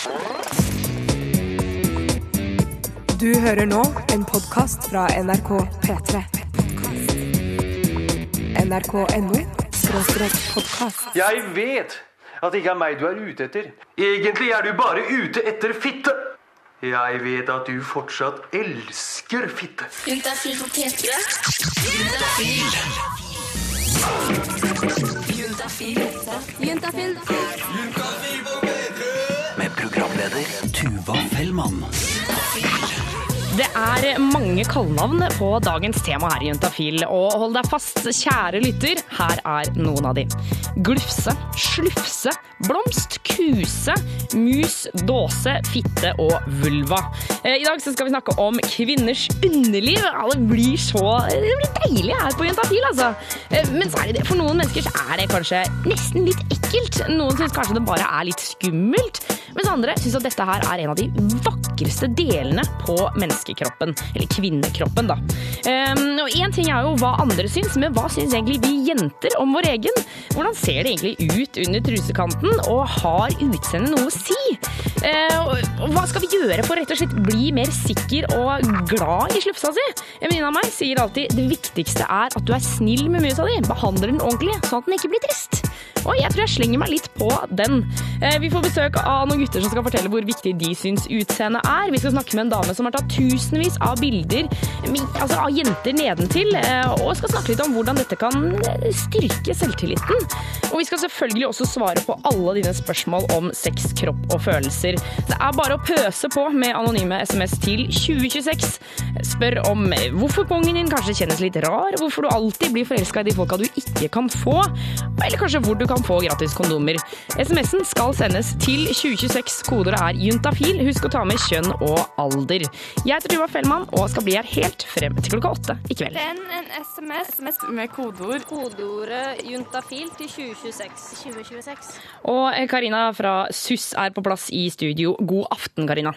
Du hører nå en podkast fra NRK P3. NRK.no podkast. Jeg vet at det ikke er meg du er ute etter. Egentlig er du bare ute etter fitte. Jeg vet at du fortsatt elsker fitte. Juntafil på P3. Juntafil. Juntafil. Juntafil. Programleder Tuva Fellmann. Det er mange kallenavn på dagens tema her i Juntafil, og hold deg fast, kjære lytter, her er noen av de. Glufse, slufse, blomst, kuse, mus, dåse, fitte og vulva. Eh, I dag skal vi snakke om kvinners underliv. Det blir så det blir deilig her på Juntafil, altså. Eh, Men det. For noen mennesker er det kanskje nesten litt ekkelt. Noen syns kanskje det bare er litt skummelt. Mens andre syns at dette her er en av de vakreste delene på menneskekroppen. Eller kvinnekroppen, da. Um, og Én ting er jo hva andre syns, men hva syns egentlig vi jenter om vår egen? Hvordan ser det egentlig ut under trusekanten, og har utseendet noe å si? Og hva skal vi gjøre for rett og slett bli mer sikker og glad i slufsa si? En venninne av meg sier alltid det viktigste er at du er snill med musa di. Behandler den ordentlig, sånn at den ikke blir trist. Og jeg tror jeg slenger meg litt på den. Eh, Vi får besøk av noen gutter som skal fortelle hvor viktig de syns utseendet er. Vi skal snakke med en dame som har tatt tusenvis av bilder altså av jenter nedentil, eh, og skal snakke litt om hvordan dette kan eh, styrke selvtilliten. Og vi skal selvfølgelig også svare på alle dine spørsmål om sex, kropp og følelser. Det er bare å pøse på med anonyme SMS til 2026. Spør om hvorfor pongen din kanskje kjennes litt rar, hvorfor du alltid blir forelska i de folka du ikke kan få, eller kanskje hvor du kan få gratis kondomer. SMS-en skal sendes til 2026. Kodeordet er juntafil. Husk å ta med kjønn og alder. Jeg heter Tuva Fellmann og skal bli her helt frem til klokka åtte i kveld. Send en SMS, med kodeord kodeordet juntafil til 2026. 2026. Og Karina fra SUS er på plass i studio. God aften, Karina.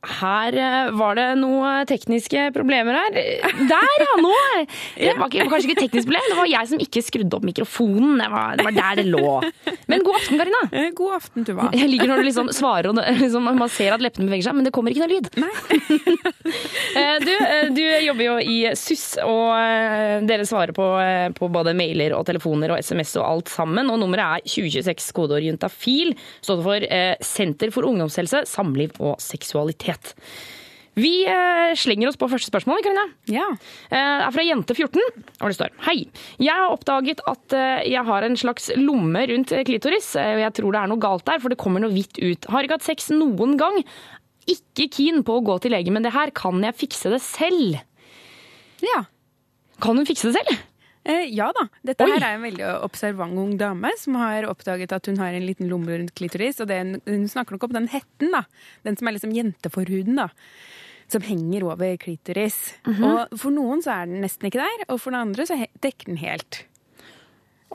Her eh, var det noen tekniske problemer her. Der, ja! Nå! Det var, ikke, det var kanskje ikke et teknisk problem, det var jeg som ikke skrudde opp mikrofonen. Det var, det var der det lå. Men god aften, Karina. Eh, God aften, Tuva. Jeg liker når du liksom svarer og liksom, man ser at leppene beveger seg, men det kommer ikke noe lyd. Nei. du, eh, du jobber jo i SUS, og eh, dere svarer på, eh, på både mailer og telefoner og SMS og alt sammen. Og nummeret er 2026 kodeord juntafil. Står for eh, Senter for ungdomshelse, samliv og seksualitet. Vi eh, slenger oss på første spørsmål, Karina. Ja. Eh, Det er fra jente 14, og det står Hei. Jeg har oppdaget at eh, jeg har en slags lomme rundt klitoris, og jeg tror det er noe galt der, for det kommer noe hvitt ut. Har ikke hatt sex noen gang. Ikke keen på å gå til lege med det her. Kan jeg fikse det selv? ja. Kan hun fikse det selv? Eh, ja da. Dette Oi. her er en veldig observant ung dame som har oppdaget at hun har en liten lomme rundt klitoris. Og det, hun snakker nok om den hetten, da. Den som er liksom jenteforhuden, da. Som henger over klitoris. Og for noen så er den nesten ikke der, og for den andre så dekker den helt.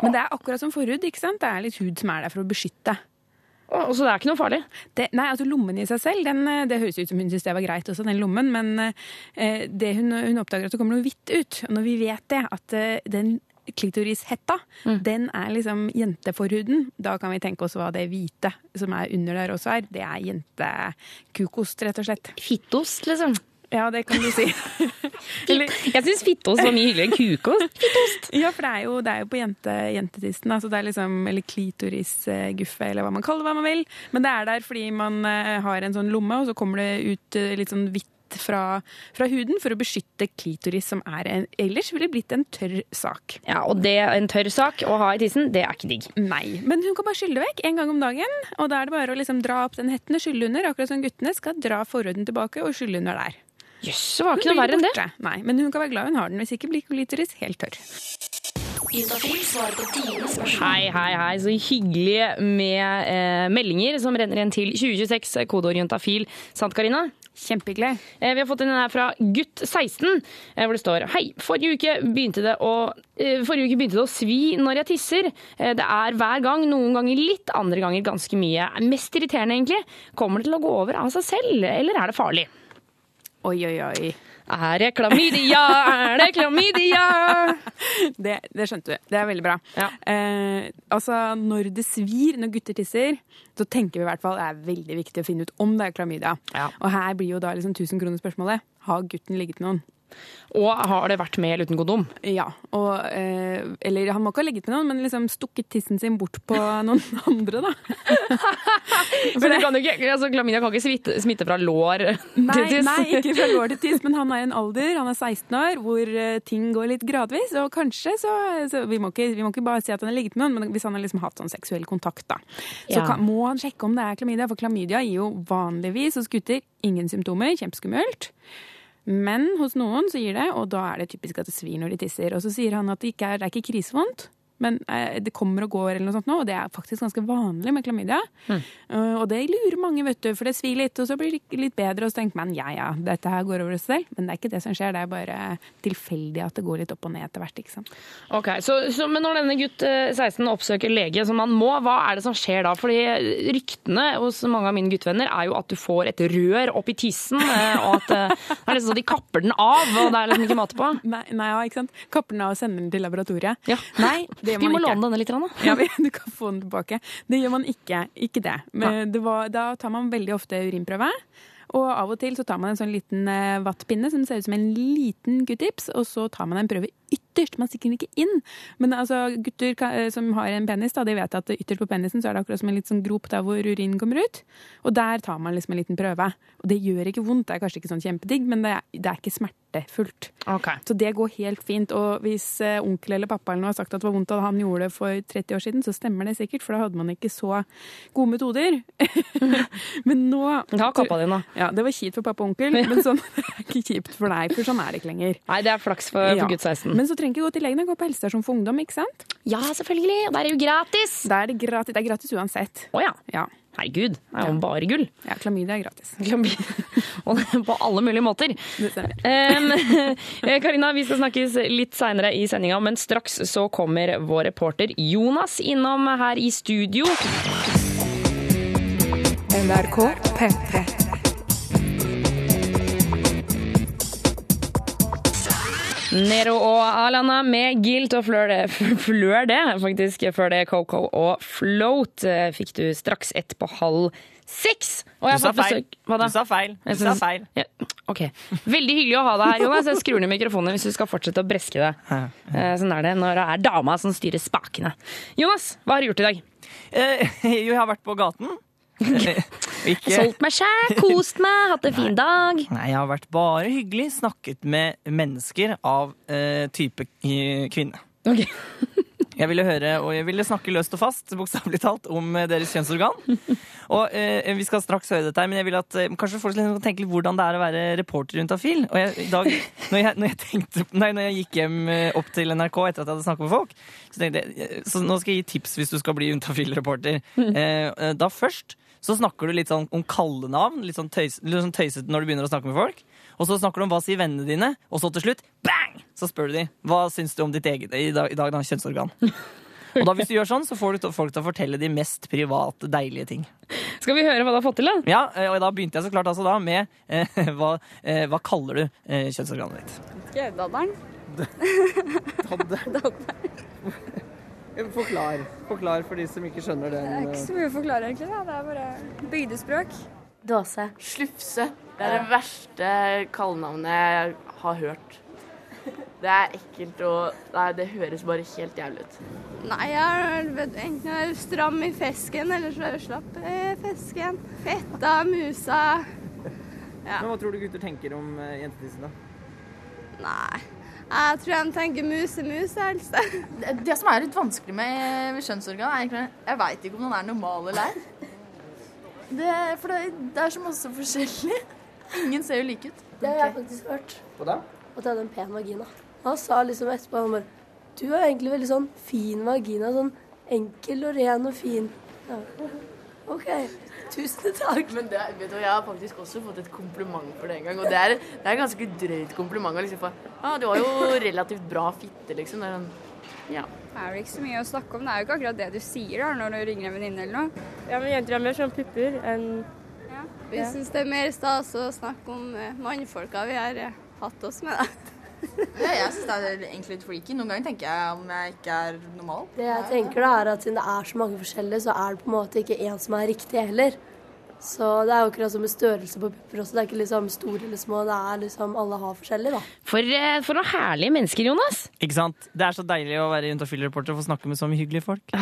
Men det er akkurat som forhud, ikke sant? Det er litt hud som er der for å beskytte. Så det er ikke noe farlig? Det, nei, altså Lommen i seg selv, den, eh, det høres ut som hun syntes det var greit også, den lommen. Men eh, det hun, hun oppdager at det kommer noe hvitt ut. Og når vi vet det, at eh, den klitorishetta, den er liksom jenteforhuden, da kan vi tenke oss hva det hvite som er under der også er. Det er jentekukost, rett og slett. Fittost, liksom. Ja, det kan du si. Jeg syns fittost var mye hyggeligere enn kukost. Fittost! ja, for det er jo, det er jo på jente, jentetisten. Altså det er liksom, eller klitorisguffe, eller hva man kaller det, hva man vil. Men det er der fordi man eh, har en sånn lomme, og så kommer det ut eh, litt sånn hvitt fra, fra huden for å beskytte klitoris, som er en, ellers ville blitt en tørr sak. Ja, og det en tørr sak å ha i tissen, det er ikke digg. Nei, men hun kan bare skylle vekk en gang om dagen. Og da er det bare å liksom dra opp den hetten og skylle under, akkurat som guttene skal dra forhuden tilbake og skylle under der. Jøss, det var ikke noe verre enn det. Nei, men hun kan være glad hun har den, hvis ikke blir klitoris helt tørr. Hei, hei, hei. Så hyggelig med eh, meldinger som renner igjen til 2026, kodeord juntafil. Sant, Karina? Kjempehyggelig. Eh, vi har fått en her fra gutt16, eh, hvor det står Hei, forrige uke begynte det å eh, Forrige uke begynte det å svi når jeg tisser. Eh, Det er hver gang, noen ganger litt, andre ganger ganske mye. Mest irriterende, egentlig. Kommer det til å gå over av seg selv, eller er det farlig? Oi, oi, oi. Er det klamydia? Er det klamydia? Det, det skjønte du. Det er veldig bra. Ja. Eh, altså, når det svir når gutter tisser, så tenker vi i hvert fall det er veldig viktig å finne ut om det er klamydia. Ja. Og her blir jo da liksom 1000 kroner spørsmålet. Har gutten ligget med noen? Og har det vært med eller uten kondom? Ja. Og, eh, eller han må ikke ha legget med noen, men liksom stukket tissen sin bort på noen andre, da. For det kan jo ikke, altså, Klamydia kan ikke smitte, smitte fra lår Nei, til tiss. nei, ikke fra lår til tiss, men han er i en alder, han er 16 år, hvor eh, ting går litt gradvis. Og kanskje så, så vi, må ikke, vi må ikke bare si at han har ligget med noen, men hvis han har liksom hatt sånn seksuell kontakt, da, så Ja. kan, må han sjekke om det er klamydia. For klamydia gir jo vanligvis hos gutter ingen symptomer, kjempeskummelt. Men hos noen så gir det, og da er det typisk at det svir når de tisser. Og så sier han at det ikke er, det er ikke krisevondt. Men eh, det kommer og går, eller noe sånt nå, og det er faktisk ganske vanlig med klamydia. Mm. Eh, og det lurer mange, vet du, for det svir litt, og så blir det litt bedre, og så tenker man ja ja, dette her går over seg selv. Men det er ikke det som skjer, det er bare tilfeldig at det går litt opp og ned etter hvert. ikke sant? Ok, så, så, Men når denne gutt eh, 16 oppsøker lege som han må, hva er det som skjer da? Fordi ryktene hos mange av mine guttevenner er jo at du får et rør opp i tissen, eh, og at eh, det er liksom så de kapper den av, og det er liksom ikke mat på. Nei, nei ja, ikke sant? Kapper den av og sender den til laboratoriet. Ja. Nei, Vi må ikke. låne denne litt. da. Ja, du kan få den tilbake. Det gjør man ikke. Ikke det. Men det var, da tar man veldig ofte urinprøve. Og av og til så tar man en sånn liten eh, vattpinne som ser ut som en liten q-tips, og så tar man en prøve ytterst. Man stikker den ikke inn. Men altså, gutter eh, som har en penis, da, de vet at ytterst på penisen så er det akkurat som en litt sånn grop der hvor urinen kommer ut. Og der tar man liksom en liten prøve. Og det gjør ikke vondt. Det er kanskje ikke sånn kjempedigg, men det er, det er ikke smertefullt. Okay. Så det går helt fint. Og hvis eh, onkel eller pappa eller noe har sagt at det var vondt at han gjorde det for 30 år siden, så stemmer det sikkert, for da hadde man ikke så gode metoder. men nå Ta kappa di nå. Ja, det var kjipt for pappa og onkel, men sånn det er ikke kjipt for deg, for sånn er det ikke lenger. Nei, det er flaks for, Ja. for gutt 16. Men så trenger ikke gå til legen, gå på helsestasjon for ungdom, ikke sant? ja, selvfølgelig. Og der er jo gratis. Der er det gratis, det er gratis uansett. Å ja. Ja, Herregud, det er jo bare gull. ja klamydia er gratis. Og på alle mulige måter. Um, Karina, vi skal snakkes litt seinere i sendinga, men straks så kommer vår reporter Jonas innom her i studio. NRK P3. Nero og Alana med Guilt og Flør det, Flør det faktisk. Før det Coco og Float eh, fikk du straks ett på halv seks. Og jeg Du sa feil. Du sa feil. Du sa feil. Ja, ok. Veldig hyggelig å ha deg her, Jonas. Jeg skrur ned mikrofonen hvis du skal fortsette å breske deg. Eh, Sånn er det når det er dama som styrer spakene. Jonas, hva har du gjort i dag? Eh, jo, jeg har vært på gaten. Ikke Solgt meg sjæl, kost meg, hatt en fin dag. Nei, jeg har vært bare hyggelig. Snakket med mennesker av eh, type eh, kvinne. Okay. Jeg ville høre, og jeg ville snakke løst og fast, bokstavelig talt, om eh, deres kjønnsorgan. Og eh, Vi skal straks høre dette, her, men jeg vil at eh, kanskje folk skal tenke litt hvordan det er å være reporter rundt Afil. Og jeg, i dag, når jeg, når jeg, tenkte, nei, når jeg gikk hjem eh, opp til NRK etter at jeg hadde snakket med folk, så tenkte jeg så nå skal jeg gi tips hvis du skal bli Juntafil-reporter. Eh, eh, da først så snakker du litt sånn om kallenavn, litt sånn, tøys, litt sånn tøysete når du begynner å snakke med folk. Og så snakker du om hva sier vennene dine, og så til slutt, bang! Så spør du dem hva syns du om ditt eget i dag, i dag da, kjønnsorgan. Og da Hvis du gjør sånn, så får du folk til å fortelle de mest private, deilige ting. Skal vi høre hva du har fått til, da? Ja, eh, og Da begynte jeg så klart altså da med eh, hva, eh, hva kaller du eh, kjønnsorganet ditt? Dadderen. Forklar. Forklar for de som ikke skjønner den. Det er ikke så mye å forklare, egentlig. Da. Det er bare bygdespråk. Dåse. Slufse. Det er det verste kallenavnet jeg har hørt. Det er ekkelt og Nei, det høres bare helt jævlig ut. Nei, jeg er enten jeg er stram i fesken, eller så er jeg slapp i fesken. Fetta, musa Men Hva tror du gutter tenker om uh, jentetissen? da? Nei. Jeg tror de tenker muse, muse, helst. Det, det som er litt vanskelig med, kjønnsorgan, er egentlig Jeg veit ikke om den er normal eller ei. Det, for det, det er så masse forskjellig. Ingen ser jo like ut. Det har jeg faktisk hørt. Hva da? At jeg hadde en pen vagina. Han sa liksom etterpå han bare Du har egentlig veldig sånn fin vagina. Sånn enkel og ren og fin. Ja. OK. Tusen takk. Men det, vet du, jeg har faktisk også fått et kompliment for det en gang. Og det er, det er ganske drøyt kompliment. Liksom, for, ah, du har jo relativt bra fitte, liksom. Det er sånn, ja. Det er vel ikke så mye å snakke om. Det er jo ikke akkurat det du sier da, når du ringer en venninne eller noe. Ja, men jenter har mer sånn pupper enn Vi syns det er mer stas å snakke om eh, mannfolka vi har eh, hatt oss med. da. Ja, jeg syns det er egentlig litt freaky. Noen ganger tenker jeg om jeg ikke er normal. Det jeg tenker da er at Siden det er så mange forskjellige, så er det på en måte ikke én som er riktig heller. Så det er jo akkurat som med størrelse på pupper også. Det er ikke liksom store eller små. Det er liksom alle har forskjellig, da. For, eh, for noen herlige mennesker, Jonas. Ikke sant? Det er så deilig å være juntafil-reporter og få snakke med så mye hyggelige folk.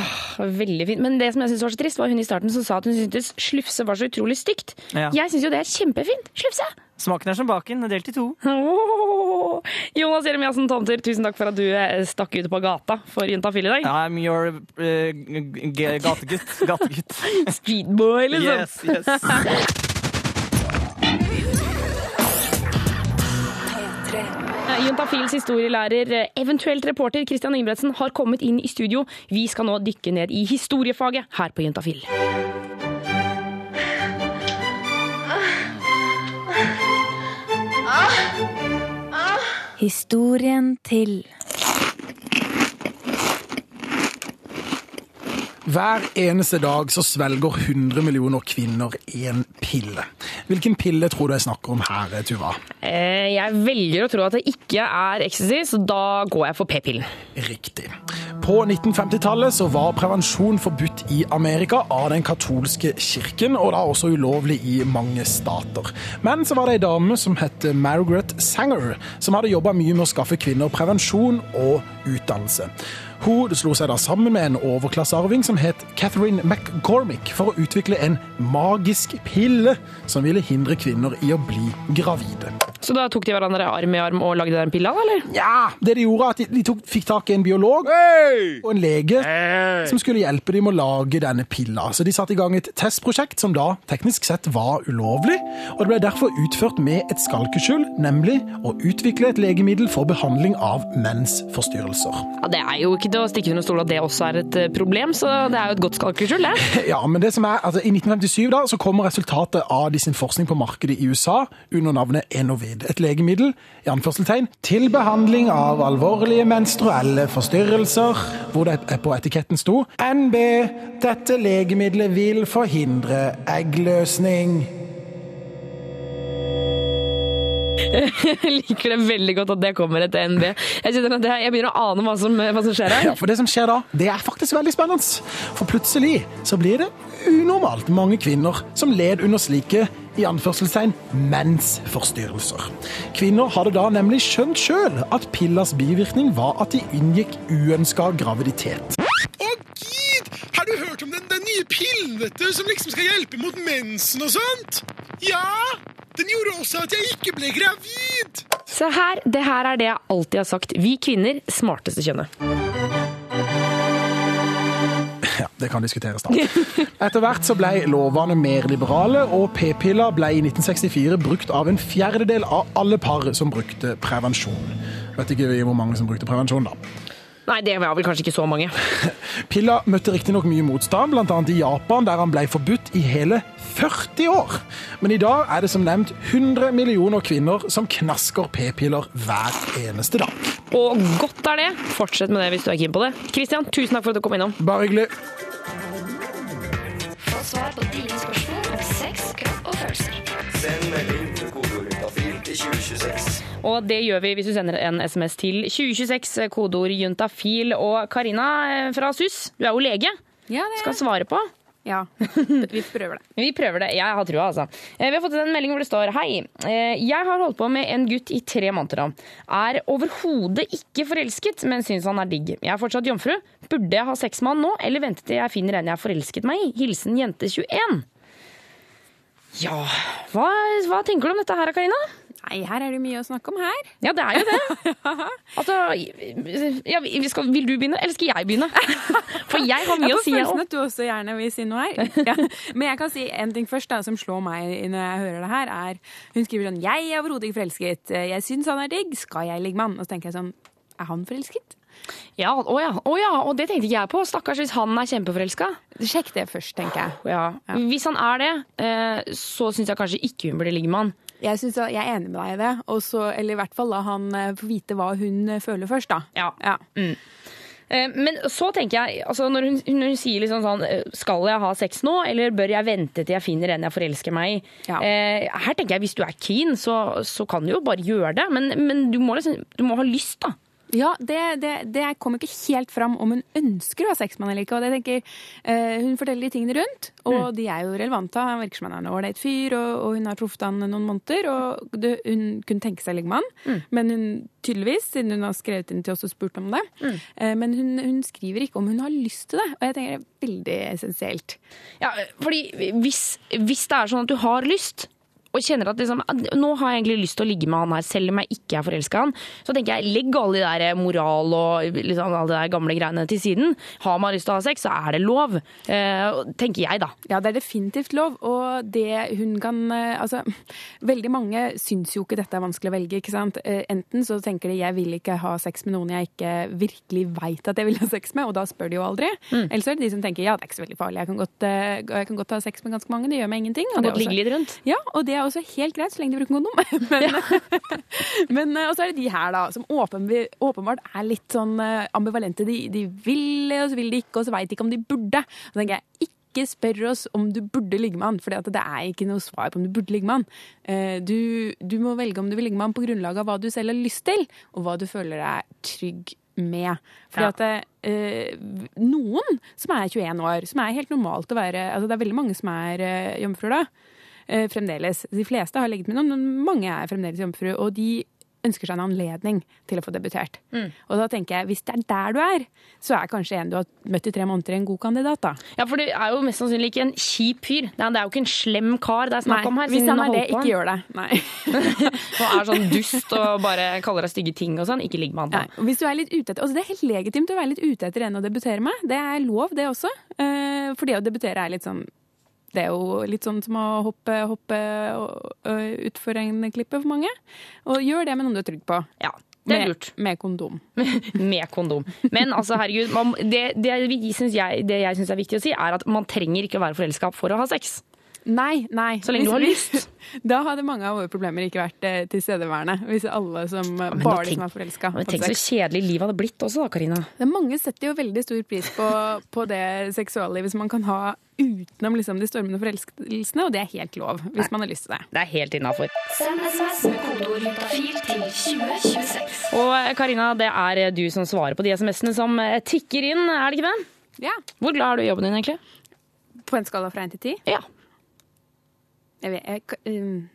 Veldig fint. Men det som jeg synes var så trist, var hun i starten som sa at hun syntes slufse var så utrolig stygt. Ja. Jeg syns jo det er kjempefint. Slufse! Smaken er som baken, delt i to. Oh, Jonas Jeremiassen Tomter, tusen takk for at du eh, stakk ut på gata for Juntafil i dag. I'm your uh, gategutt. Gategutt. Streetboy, liksom. Yes, yes. Eh, Juntafils historielærer, eventuelt reporter Christian Ingebretsen, har kommet inn i studio. Vi skal nå dykke ned i historiefaget her på Juntafil. Historien til Hver eneste dag så svelger 100 millioner kvinner én pille. Hvilken pille tror du jeg snakker om her, Tuva? Eh, Jeg velger å tro at det ikke er ecstasy, så da går jeg for p-pillen. Riktig. På 1950-tallet så var prevensjon forbudt i Amerika av den katolske kirken, og da også ulovlig i mange stater. Men så var det ei dame som het Margaret Sanger, som hadde jobba mye med å skaffe kvinner prevensjon og utdannelse. Hun slo seg da sammen med en overklassearving som het Catherine McCormick for å utvikle en magisk pille som ville hindre kvinner i å bli gravide. Så da tok de hverandre arm i arm og lagde den pilla, eller? Ja, det de gjorde, at de, de tok, fikk tak i en biolog og en lege som skulle hjelpe dem med å lage denne pilla. Så de satte i gang et testprosjekt som da teknisk sett var ulovlig, og det ble derfor utført med et skalkeskjul, nemlig å utvikle et legemiddel for behandling av mensforstyrrelser. Ja, Det er jo ikke til å stikke under stol at det også er et eh, problem, så det er jo et godt skalkeskjul, det. Ja, men det som er, altså I 1957 da, så kommer resultatet av de sin forskning på markedet i USA under navnet Enovid. Et legemiddel i anførselstegn, til behandling av alvorlige menstruelle forstyrrelser, hvor det på etiketten sto NB. Dette legemiddelet vil forhindre eggløsning. Jeg liker det veldig godt at det kommer etter NB. Jeg, kjenner at jeg begynner å ane hva som, hva som skjer her. Ja, for det som skjer da, det er faktisk veldig spennende. For plutselig så blir det unormalt mange kvinner som led under slike i anførselstegn mensforstyrrelser. Kvinner hadde da nemlig skjønt sjøl at pillas bivirkning var at de inngikk uønska graviditet. Har du hørt om den, den nye pillen vet du, som liksom skal hjelpe mot mensen og sånt? Ja! Den gjorde også at jeg ikke ble gravid! Se her, det her er det jeg alltid har sagt. Vi kvinner, smarteste kjønnet. Ja, det kan diskuteres, da. Etter hvert så ble lovene mer liberale, og p-piller ble i 1964 brukt av en fjerdedel av alle par som brukte prevensjon. Vet ikke vi hvor mange som brukte prevensjon, da. Nei, det var vel kanskje ikke så mange. Pilla møtte riktignok mye motstand, bl.a. i Japan, der han ble forbudt i hele 40 år. Men i dag er det som nevnt 100 millioner kvinner som knasker p-piller hver eneste dag. Og godt er det. Fortsett med det hvis du er keen på det. Kristian, tusen takk for at du kom innom. Bare hyggelig. Få svar på dine spørsmål om sex, kropp og følelser. Send melding til kodeordet til 2026. Og det gjør vi hvis du sender en SMS til 2026, kodeord juntafil. Og Karina eh, fra SUS, du er jo lege. Ja, det er. Skal svare på. Ja, vi prøver det. Vi prøver det. Jeg har trua, altså. Eh, Vi har fått en melding hvor det står Hei. eh, Jeg har holdt på med en gutt i tre måneder. nå. Er overhodet ikke forelsket, men syns han er digg. Jeg er fortsatt jomfru. Burde jeg ha sex med han nå, eller vente til jeg finner en jeg har forelsket meg i? Hilsen jente21. Ja, hva, hva tenker du om dette her, Karina? Nei, her er det mye å snakke om her. Ja, det er jo det. Altså, ja, vi skal, vil du begynne, eller skal jeg begynne? For jeg har mye Jeg å får si. jeg følelsen at du også gjerne vil si noe her. Ja. Men jeg kan si en ting først da, som slår meg når jeg hører det her, er Hun skriver sånn 'Jeg er overhodet ikke forelsket. Jeg syns han er digg. Skal jeg ligge med han?' Og så tenker jeg sånn Er han forelsket? Ja, å ja, å ja, og det tenkte ikke jeg på. Stakkars hvis han er kjempeforelska. Sjekk det først, tenker jeg. Ja. Hvis han er det, eh, så syns jeg kanskje ikke hun burde ligge med han. Jeg, synes, jeg er enig med deg i det. Også, eller i hvert fall la han eh, få vite hva hun eh, føler først, da. Ja. Mm. Eh, Men så tenker jeg, altså når hun, når hun sier liksom sånn Skal jeg ha sex nå, eller bør jeg vente til jeg finner en jeg forelsker meg i? Eh, her tenker jeg hvis du er keen, så, så kan du jo bare gjøre det. Men, men du, må liksom, du må ha lyst, da. Ja, det, det, det kommer ikke helt fram om hun ønsker å ha sexmann eller ikke. Og det tenker, eh, hun forteller de tingene rundt, og de er jo relevante. Han virker som han er en ålreit fyr, og, og hun har truffet han noen måneder. Og det, hun kunne tenke seg å ligge med han, men hun tydeligvis, siden hun har skrevet inn til oss og spurt om det. Eh, men hun, hun skriver ikke om hun har lyst til det, og jeg tenker det er veldig essensielt. Ja, fordi hvis, hvis det er sånn at du har lyst, og kjenner at liksom, nå har jeg egentlig lyst til å ligge med han her, selv om jeg ikke er forelska i han, så tenker jeg legg alle de der moral og liksom, alle de der gamle greiene til siden. Har man lyst til å ha sex, så er det lov. Eh, tenker jeg, da. Ja, det er definitivt lov, og det hun kan eh, Altså, veldig mange syns jo ikke dette er vanskelig å velge, ikke sant. Eh, Enten så tenker de 'jeg vil ikke ha sex med noen jeg ikke virkelig veit at jeg vil ha sex med', og da spør de jo aldri. Mm. Eller så er det de som tenker 'ja, det er ikke så veldig farlig, jeg kan godt, eh, jeg kan godt ha sex med ganske mange, det gjør meg ingenting'. Kan det godt ligge litt rundt. Ja, og det er også helt greit, så lenge de bruker kondom. Men, men eh, og så er det de her, da, som åpen, åpenbart er litt sånn eh, ambivalente. De, de vil, og så vil de ikke, og så veit de ikke om de burde. Så tenker jeg, ikke spør oss om du burde ligge med han, for det er ikke noe svar på om du burde ligge med han. Eh, Du, du må velge om du vil ligge med han på grunnlag av hva du selv har lyst til, og hva du føler deg trygg med. Fordi Ja. at eh, noen som er 21 år, som er helt normalt å være altså Det er veldig mange som er eh, jomfruer da, eh, fremdeles. De fleste har ligget med noen, men mange er fremdeles jomfru, og de ønsker seg en anledning til å få debutert. Mm. Og da tenker jeg, hvis det er der du er, så er kanskje en du har møtt i tre måneder, en god kandidat, da. Ja, for du er jo mest sannsynlig ikke en kjip fyr. Det er jo ikke en slem kar det er snakk om her. hvis han er det, ikke gjør det. Nei. Og er sånn dust og bare kaller deg stygge ting og sånn. Ikke ligg med han. Nei, og hvis du er litt ute etter, altså Det er helt legitimt å være litt ute etter en å debutere med. Det er lov, det også. Eh, For det å debutere er litt sånn Det er jo litt sånn som å hoppe, hoppe utfor en klippe for mange. Og gjør det med noen du er trygg på. Ja, det er lurt. Med kondom. Med kondom. Men altså, herregud, man, det, det, jeg, det jeg syns er viktig å si, er at man trenger ikke å være forelska for å ha sex. Nei, nei. Så lenge du har lyst. Da hadde mange av våre problemer ikke vært eh, tilstedeværende. Hvis alle som ja, men bare tenk, de som er forelska. Men tenk så kjedelig livet hadde blitt også da, Karina. Det er mange setter jo veldig stor pris på, på det seksuallivet som man kan ha utenom liksom, de stormende forelskelsene, og det er helt lov hvis man har lyst til det. Det er helt innafor. Send SMS med kodeord til 2026. Og eh, Karina, det er du som svarer på de SMS-ene som eh, tikker inn, er det ikke det? Ja. Hvor glad er du i jobben din, egentlig? På en skala fra 1 til 10? Ja. Jeg vet, jeg, um,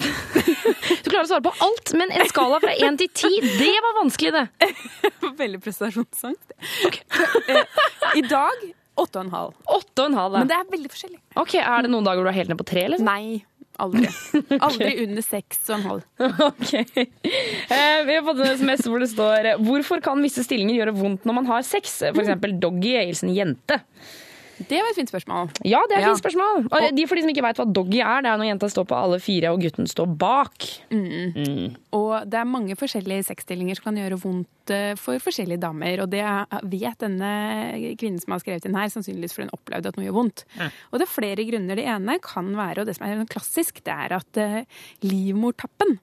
Du klarer å svare på alt, men en skala fra 1 til 10, det var vanskelig, det. Veldig prestasjonsangst. Okay. I dag 8,5. 8,5, da. Men det er veldig forskjellig. Ok, Er det noen dager du er helt ned på tre? liksom? Nei, aldri. Aldri under 6,5. Ok. Eh, vi har fått en SMS hvor det står Hvorfor kan visse stillinger gjøre vondt når man har sex? For eksempel doggy hilsen jente. Det var et fint spørsmål. Ja, det er et Ja. fint spørsmål. Og de for de som ikke vet hva doggy er, det er når jenta står på alle fire og gutten står bak. Mm. Og det er mange forskjellige sexstillinger som kan gjøre vondt eh, for forskjellige damer. Og det vet denne kvinnen som har skrevet inn her, sannsynligvis fordi hun opplevde at noe gjør vondt. Og det er flere grunner. Det ene kan være, og det som er sånn klassisk, det er at eh, livmortappen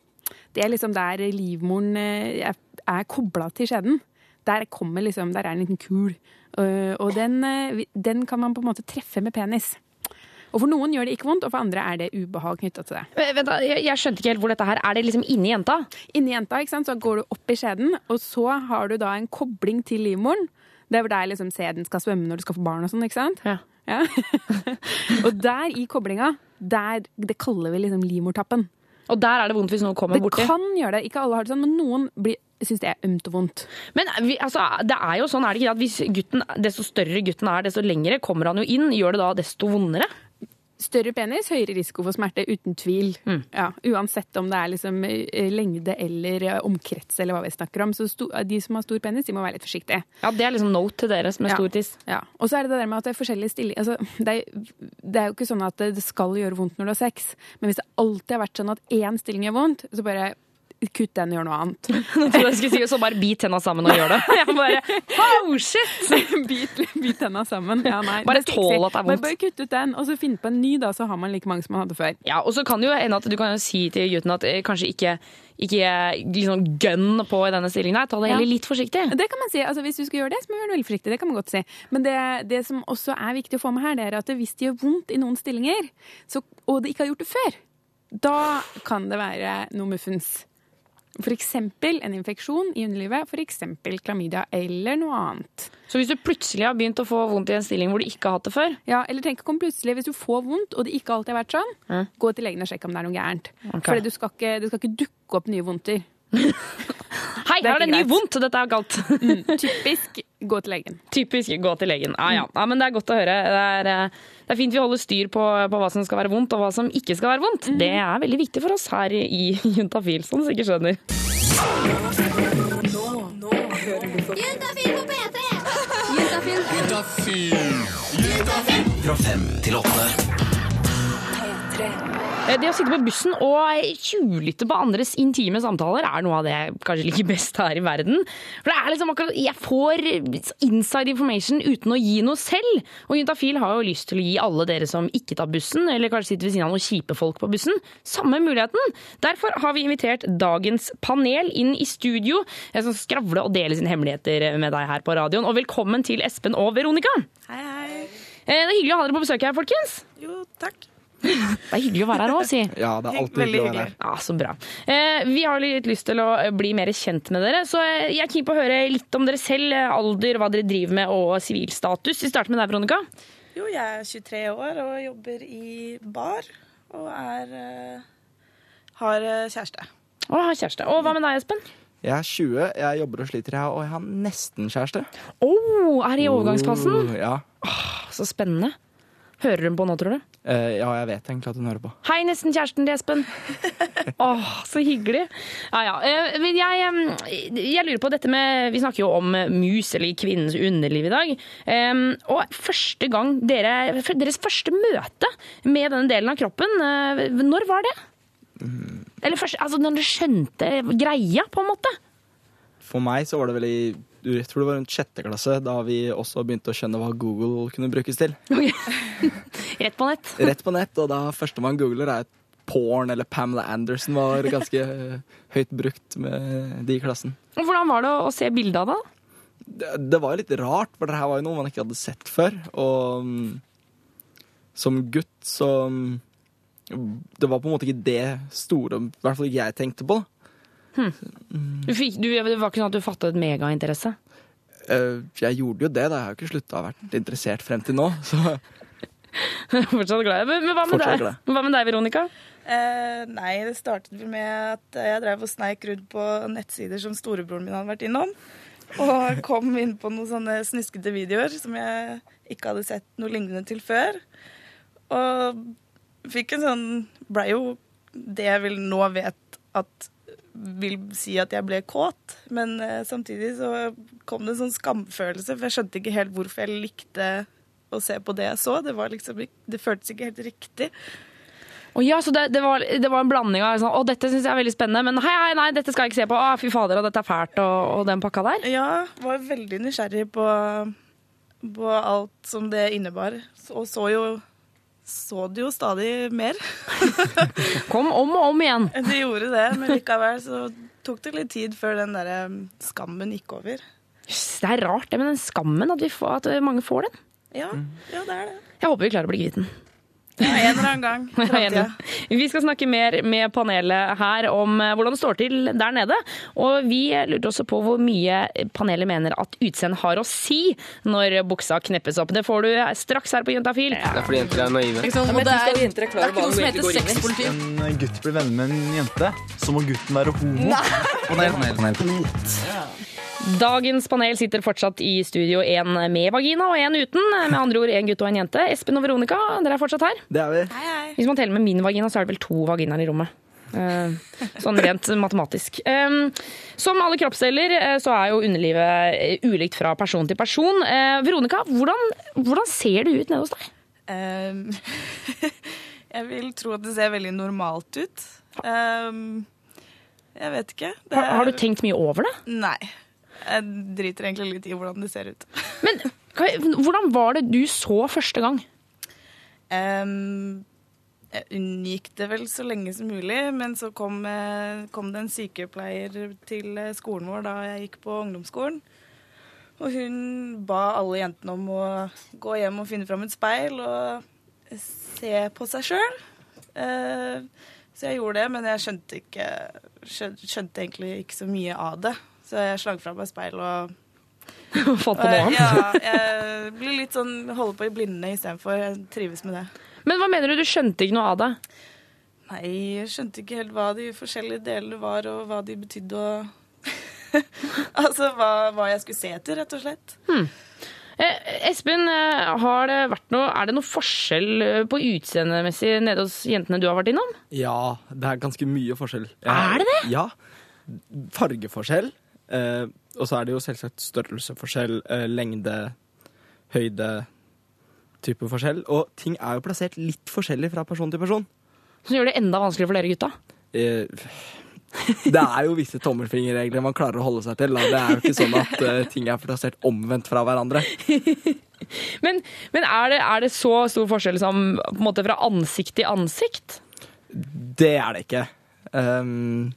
Det er liksom der livmoren eh, er, er kobla til skjeden. Der, kommer liksom, der er en liten kul. Uh, og den, eh, den kan man på en måte treffe med penis. Og For noen gjør det ikke vondt, og for andre er det ubehag knytta til det. Eh, Vent da, jeg, jeg skjønte ikke helt hvor dette her Er det liksom inni jenta? Inni jenta ikke sant? så går du opp i skjeden, og så har du da en kobling til livmoren. Det er hvor der liksom sæden skal svømme når du skal få barn og sånn, ikke sant? Ja. og der i koblinga, der, det kaller vi liksom livmortappen. Og der er det vondt hvis noen kommer Det borti? kan gjøre det. Ikke alle har det sånn, men noen blir- syns det er ømt og vondt. Men vi, altså, det er jo sånn, er det ikke det, at hvis gutten, desto større gutten er, desto lengre kommer han jo inn. Gjør det da desto vondere? Større penis, høyere risiko for smerte, uten tvil. Mm. Ja, uansett om det er liksom eh, lengde eller eh, omkrets eller hva vi snakker om. Så sto, de som har stor penis, de må være litt forsiktige. Ja, Det er liksom note til dere som er Ja. stor tiss. Ja. Og så er det det der med at det er forskjellige stillinger altså, det, er, det er jo ikke sånn at det skal gjøre vondt når du har sex, men hvis det alltid har vært sånn at én stilling gjør vondt, så bare kutt den, gjør noe annet. Jeg trodde jeg skulle si så bare bit tenna sammen og gjør det. Jeg bare, oh shit! bit, bit tenna sammen. Ja, nei. Bare tål at det er vondt. Bare, kutt ut den, og så finne på en ny, da, så har man like mange som man hadde før. Ja, og så kan jo hende at du kan jo si til gutten at eh, kanskje ikke, ikke liksom gønn på i denne stillingen. her, Ta det Ja. litt forsiktig. Det kan man si. altså Hvis du skal gjøre det, så må du gjøre det veldig forsiktig. Det kan man godt si. Men det, det som også er viktig å få med her, det er at hvis det gjør vondt i noen stillinger, så, og det ikke har gjort det før, da kan det være noe muffens. Eksempel en infeksjon i underlivet, eksempel klamydia eller noe annet. Så hvis du plutselig har begynt å få vondt i en stilling hvor du ikke har hatt det før Ja, eller tenk komme plutselig, hvis du får vondt, og det ikke alltid har vært sånn, gå til legen og sjekk om det er noe gærent. Okay. For det skal ikke, det skal ikke dukke opp nye vondter. Hei, Det er her er det ny vondt! Dette er galt. Typisk gå til legen. Typisk gå til legen. Ja, ja. ja, men det er godt å høre. Det er, eh, det er fint vi holder styr på, på hva som skal være vondt, og hva som ikke skal være vondt. Det er veldig viktig for oss her i Juntafil, som du sikkert skjønner. Juntafil på P3! Fra fem til åtte. Eh, Det å sitte på bussen og tjuvlytte på andres intime samtaler er noe av det jeg kanskje liker best her i verden. For det er liksom akkurat, Jeg får inside information uten å gi noe selv. Og Juntafil har jo lyst til å gi alle dere som ikke tar bussen, eller kanskje sitter ved siden av noen kjipe folk på bussen, samme muligheten. Derfor har vi invitert dagens panel inn i studio, Jeg som skal skravle og dele sine hemmeligheter med deg her på radioen. Og velkommen til Espen og Veronica. Hei, hei. Eh, Det er hyggelig å ha dere på besøk her, folkens. Jo, takk. Det er hyggelig å være her òg, si. Ja, det er alltid hyggelig å være her. Ja, Så bra. Eh, vi har litt lyst til å bli mer kjent med dere, så eh, jeg er keen på å høre litt om dere selv. eh, Alder, hva dere driver med og sivilstatus. Vi starter med deg, Veronica. Jo, jeg er 23 år og jobber i bar. Og er eh, har eh, kjæreste. Og har kjæreste. Og hva med deg, Espen? Jeg er 20, jeg jobber og sliter, jeg, og jeg har nesten kjæreste. Oh, er i overgangsfasen. Oh, ja. Så spennende. Hører hun på nå, tror du? Eh, ja, jeg vet egentlig at hun hører på. Hei, nesten kjæresten til Espen. Åh, så hyggelig. Ja, ja. Uh, Jeg, um, jeg lurer på dette med Vi snakker jo om mus, eller kvinnens underliv i dag. Um, Og første gang dere Deres første møte med denne delen av kroppen, uh, når var det? Eller først, altså når dere skjønte greia, på en måte? For meg så var det vel i jeg tror det var rundt sjette klasse, da vi også begynte å skjønne hva Google kunne brukes til. Rett på nett. Rett på nett, og da første man googler er porn eller Pamela Anderson var ganske høyt brukt med de i klassen. Hvordan var det å se bildet av det? Det, det var jo litt rart, for det her var jo noe man ikke hadde sett før. Og mm, som gutt så mm, Det var på en måte ikke det store, i hvert fall ikke jeg tenkte på. Du fikk, du, det var ikke sånn at du fattet megainteresse? Eh, Jeg gjorde jo det, da. Jeg har jo ikke slutta å vært interessert frem til nå. Så Fortsatt glad. Men, men hva, med Fortsatt deg? glad. hva med deg, Veronica? Eh, nei, det startet vel med at jeg drev og sneik rundt på nettsider som storebroren min hadde vært innom. Og kom inn på noen sånne snuskete videoer som jeg ikke hadde sett noe lignende til før. Og fikk en sånn Blei jo det jeg vil nå vet at vil si at jeg ble kåt. Men eh, samtidig så kom det en sånn skamfølelse, for jeg skjønte ikke helt hvorfor jeg likte å se på det jeg så. Det, var liksom, det føltes ikke helt riktig. Å ja, så det, det, var, det var en blanding av sånn, å, dette syns jeg er veldig spennende, men hei, hei, nei, dette skal jeg ikke se på. Å, fy fader, og dette er fælt, og, og den pakka der. Ja, var veldig nysgjerrig på, på alt som det innebar. Og så jo så det jo stadig mer. Kom om og om igjen. Det gjorde det, men likevel så tok det litt tid før den der um, skammen gikk over. Det er rart det med den skammen, at, vi får, at mange får den. Ja, ja det er det. Jeg håper vi klarer å bli kvitt den. Ja, en eller annen gang. fremtiden. Vi skal snakke mer med panelet her om eh, hvordan det står til der nede. Og vi lurer også på hvor mye panelet mener at utseendet har å si når buksa kneppes opp. Det får du straks her på Juntafil. Det er fordi jenter er naive. Ikke? Og det er, det er ikke noe som heter sexpolitikk. en gutt blir venner med en jente, så må gutten være homo. Panel, panel, panel. Dagens panel sitter fortsatt i studio, én med vagina og én uten. Med andre ord en gutt og en jente. Espen og Veronica, dere er fortsatt her. det er vi. Hvis man teller med min vagina, så er det vel to vaginaer i rommet. Eh, Sånn rent matematisk. Um, Som alle kroppsdeler eh, så er jo underlivet eh, ulikt fra person til person. Eh, Veronica, hvordan, hvordan ser det ut nede hos deg? Um, jeg vil tro at det ser veldig normalt ut. Um, Jeg vet ikke. Det Har, har du er- tenkt mye over det? Nei. Jeg driter egentlig litt i hvordan det ser ut. Hva- Hvordan var det du så første gang? Um, jeg unngikk det vel så lenge som mulig, men så kom, eh, kom det en sykepleier til eh, skolen vår da jeg gikk på ungdomsskolen. Og hun ba alle jentene om å gå hjem og finne fram et speil og se på seg sjøl. så jeg gjorde det, men jeg skjønte, ikke, skjønte egentlig ikke så mye av det. Så jeg slang fra meg speil og Fått på noe annet? Ja, jeg blir litt sånn holder på i blinde istedenfor. Jeg trives med det. Men hva mener du? Du skjønte ikke noe av det? Nei, jeg skjønte ikke helt hva de forskjellige delene var, og hva de betydde, og Altså hva, hva jeg skulle se etter, rett og slett. Hmm. Eh, Espen, eh, har det vært noe, er det noe forskjell eh, på utseendemessig nede hos jentene du har vært innom? Ja, det er ganske mye forskjell. Er det det? Ja. Fargeforskjell. Eh, og så er det jo selvsagt størrelsesforskjell, eh, lengde, høyde, type forskjell. Og ting er jo plassert litt forskjellig fra person til person. Som gjør det enda vanskeligere for dere gutta? Eh, det er jo visse tommelfingerregler man klarer å holde seg til. Det er jo ikke sånn at ting er plassert omvendt fra hverandre. Men, men er, det, er det så stor forskjell som måte fra ansikt til ansikt? Det er det ikke. Um,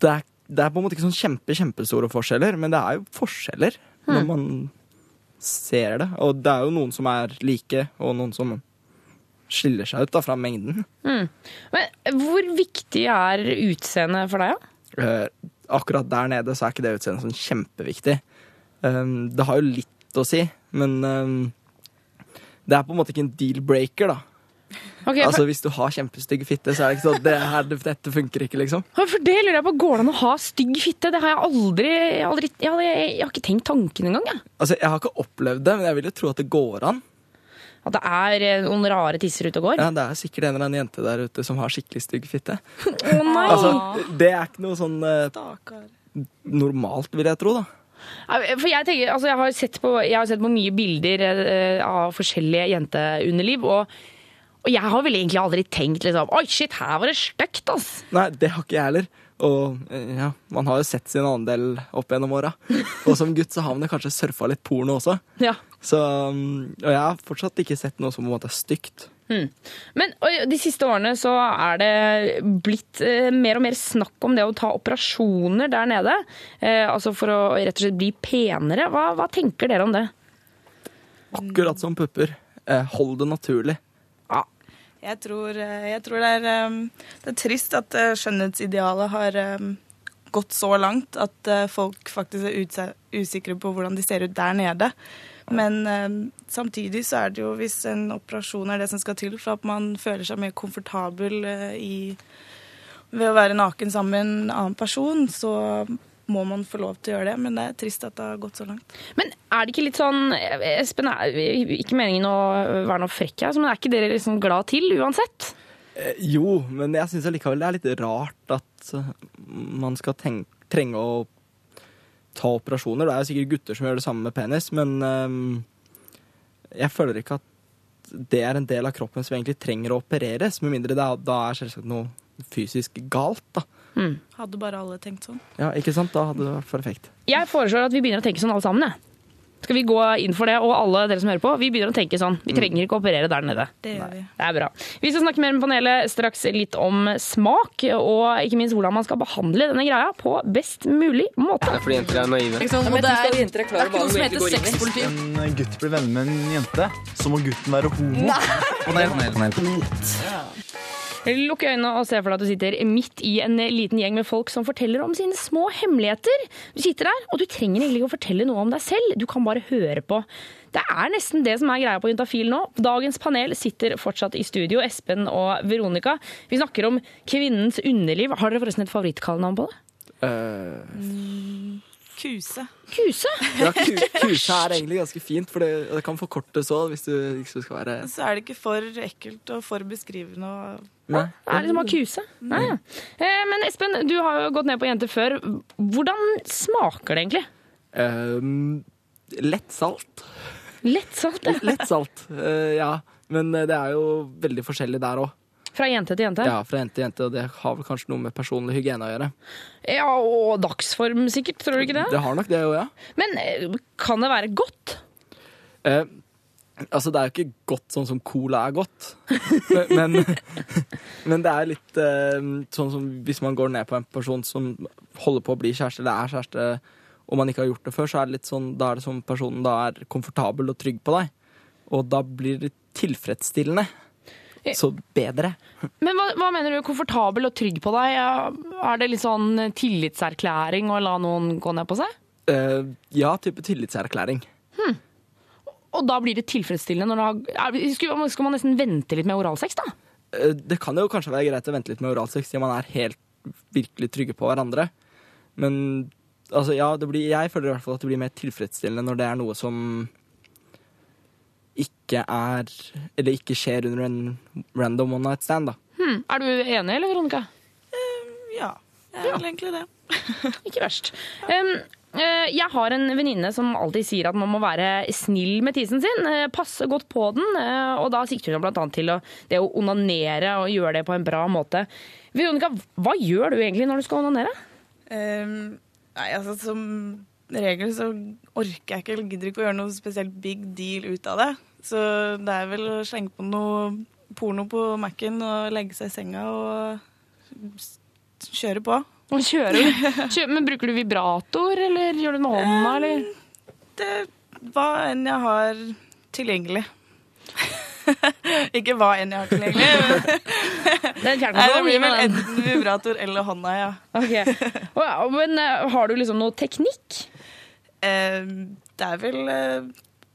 det, er, det er på en måte ikke sånn kjempe, kjempestore forskjeller, men det er jo forskjeller når Hmm. man ser det. Og det er jo noen som er like, og noen som skiller seg ut da, fra mengden. Mm. Men hvor viktig er utseendet for deg, da? Eh, akkurat der nede så er ikke det utseendet sånn kjempeviktig. Um, det har jo litt å si, men um, det er på en måte ikke en deal-breaker, da. Ok, for- altså Hvis du har kjempestygg fitte, så er det ikke sånn det her, dette funker ikke, liksom. For det lurer jeg på, Går det an å ha stygg fitte? Det har jeg aldri, jeg aldri jeg, har- jeg, har ikke tenkt tanken engang. Jeg. Altså, Jeg har ikke opplevd det, men jeg vil jo tro at det går an. At det er eh, noen rare tisser ute og går? Ja, Det er sikkert en eller annen jente der ute som har skikkelig stygg fitte. Å nei! Altså, Det er ikke noe sånn eh, normalt, vil jeg tro, da. For jeg, tenker, altså jeg, har sett på, jeg har sett på mye bilder eh, av forskjellige jenteunderliv, og, og jeg har vel egentlig aldri tenkt liksom Oi, shit, her var det stygt, ass! Nei, det har ikke jeg heller. Og eh, ja, man har jo sett sin andel opp gjennom åra. Og som gutt så har man kanskje surfa litt porno også. Ja. Så, mm, og jeg har fortsatt ikke sett noe som på en måte er stygt. Hmm. Men de siste årene så er det blitt eh, mer og mer snakk om det å ta operasjoner der nede. Eh, altså for å rett og slett bli penere. Hva, hva tenker dere om det? Akkurat som pupper. Eh, hold det naturlig. Jeg tror, eh, jeg tror det, er, um, det er trist at eh, skjønnhetsidealet har gått så langt at eh, folk faktisk er usikre på hvordan de ser ut der nede. Men samtidig så er det jo hvis en operasjon er det som skal til for at man føler seg mer komfortabel eh, i, ved å være naken sammen med en annen person, så må man få lov til å gjøre det. Men det er trist at det har gått så langt. Men er det ikke litt sånn Espen, er, ikke meningen å være noe frekk her, men er ikke dere liksom glad til uansett? Eh, jo, men jeg syns allikevel det er litt rart at eh, man skal tenke, trenge å ta operasjoner. Det er jo sikkert gutter som gjør det samme med penis, men eh, jeg føler ikke at det er en del av kroppen som egentlig trenger å opereres, med mindre det er, da er selvsagt noe fysisk galt, da. Hadde bare alle tenkt sånn. Ja, ikke sant? Da hadde det vært perfekt. Jeg foreslår at vi begynner å tenke sånn alle sammen. jeg. Skal vi gå inn for det, og alle dere som hører på, vi begynner å tenke sånn. Vi trenger ikke å operere der nede. Det gjør vi. Det er bra. Vi skal snakke mer med panelet straks litt om smak, og ikke minst hvordan man skal behandle denne greia på best mulig måte. Det er fordi jenter er naive. Ikke sant? Ja, det er, jenter er det er ikke noe som heter egentlig Hvis sexpoliti. En gutt blir venner med en jente, så må gutten være homo. Panel, panel, panel. Lukk øynene og se for deg at du sitter midt i en liten gjeng med folk som forteller om sine små hemmeligheter. Du sitter der, og du trenger egentlig ikke å fortelle noe om deg selv, du kan bare høre på. Det er nesten det som er greia på Juntafil nå. Dagens panel sitter fortsatt i studio, Espen og Veronica. Vi snakker om kvinnens underliv. Har dere forresten et favorittkallenavn på det? Eh, Kuse. Kuse? ja, ku, kuse er egentlig ganske fint, for det, det kan forkortes òg, hvis, du- hvis du skal være Så er det ikke for ekkelt og for beskrivende. Og... Nei. Det er liksom å kuse. Nei, ja. Eh, Men Espen, du har jo gått ned på jenter før. Hvordan smaker det egentlig? Eh, lett salt. Lett salt, ja. Lett salt, uh, ja. Men eh, det er jo veldig forskjellig der òg. Fra jente til jente? Ja, fra jente til jente, og det har vel kanskje noe med personlig hygiene å gjøre. Ja, og dagsform sikkert, tror du ikke det? Det har nok det òg, ja. Men eh, kan det være godt? Eh, altså, det er jo ikke godt sånn som cola er godt. men, men det er litt eh, sånn som hvis man går ned på en person som holder på å bli kjæreste, eller er kjæreste, og man ikke har gjort det før, så er det litt sånn, da er det som personen da er komfortabel og trygg på deg. Og da blir det tilfredsstillende. Så bedre. Men hva, hva mener du komfortabel og trygg på deg? Er det litt sånn tillitserklæring å la noen gå ned på seg? Uh, ja, type tillitserklæring. Og da blir det tilfredsstillende når du har Skal skal man nesten vente litt med oralsex, da? Uh, Det kan jo kanskje være greit å vente litt med oralsex siden man er helt virkelig trygge på hverandre. Men altså, ja, det blir, jeg føler i hvert fall at det blir mer tilfredsstillende når det er noe som ikke er Eller ikke skjer under en random one night stand, da. Hmm. Er du enig, eller, Veronica? Ja, jeg er vel egentlig det. Ikke verst. Um, eh, jeg har en venninne som alltid sier at man må være snill med tissen sin. eh, Passe godt på den. eh, Og da sikter hun annet til å, det å onanere og gjøre det på en bra måte. Veronica, hva gjør du egentlig når du skal onanere? Um, nei, altså som regel så orker jeg ikke eller gidder ikke å gjøre noe spesielt big deal ut av det. Så det er vel å slenge på noe porno på Mac-en og legge seg i senga og kjøre på. Og kjøre? Kjø- Men bruker du vibrator, eller gjør du det med hånda, eller? Det hva enn jeg har tilgjengelig. ikke hva enn jeg har tilgjengelig. Det er Nei, det blir vel enten vibrator eller hånda, ja. Ok. Å Men eh, har du liksom noe teknikk? Eh, det er vel eh,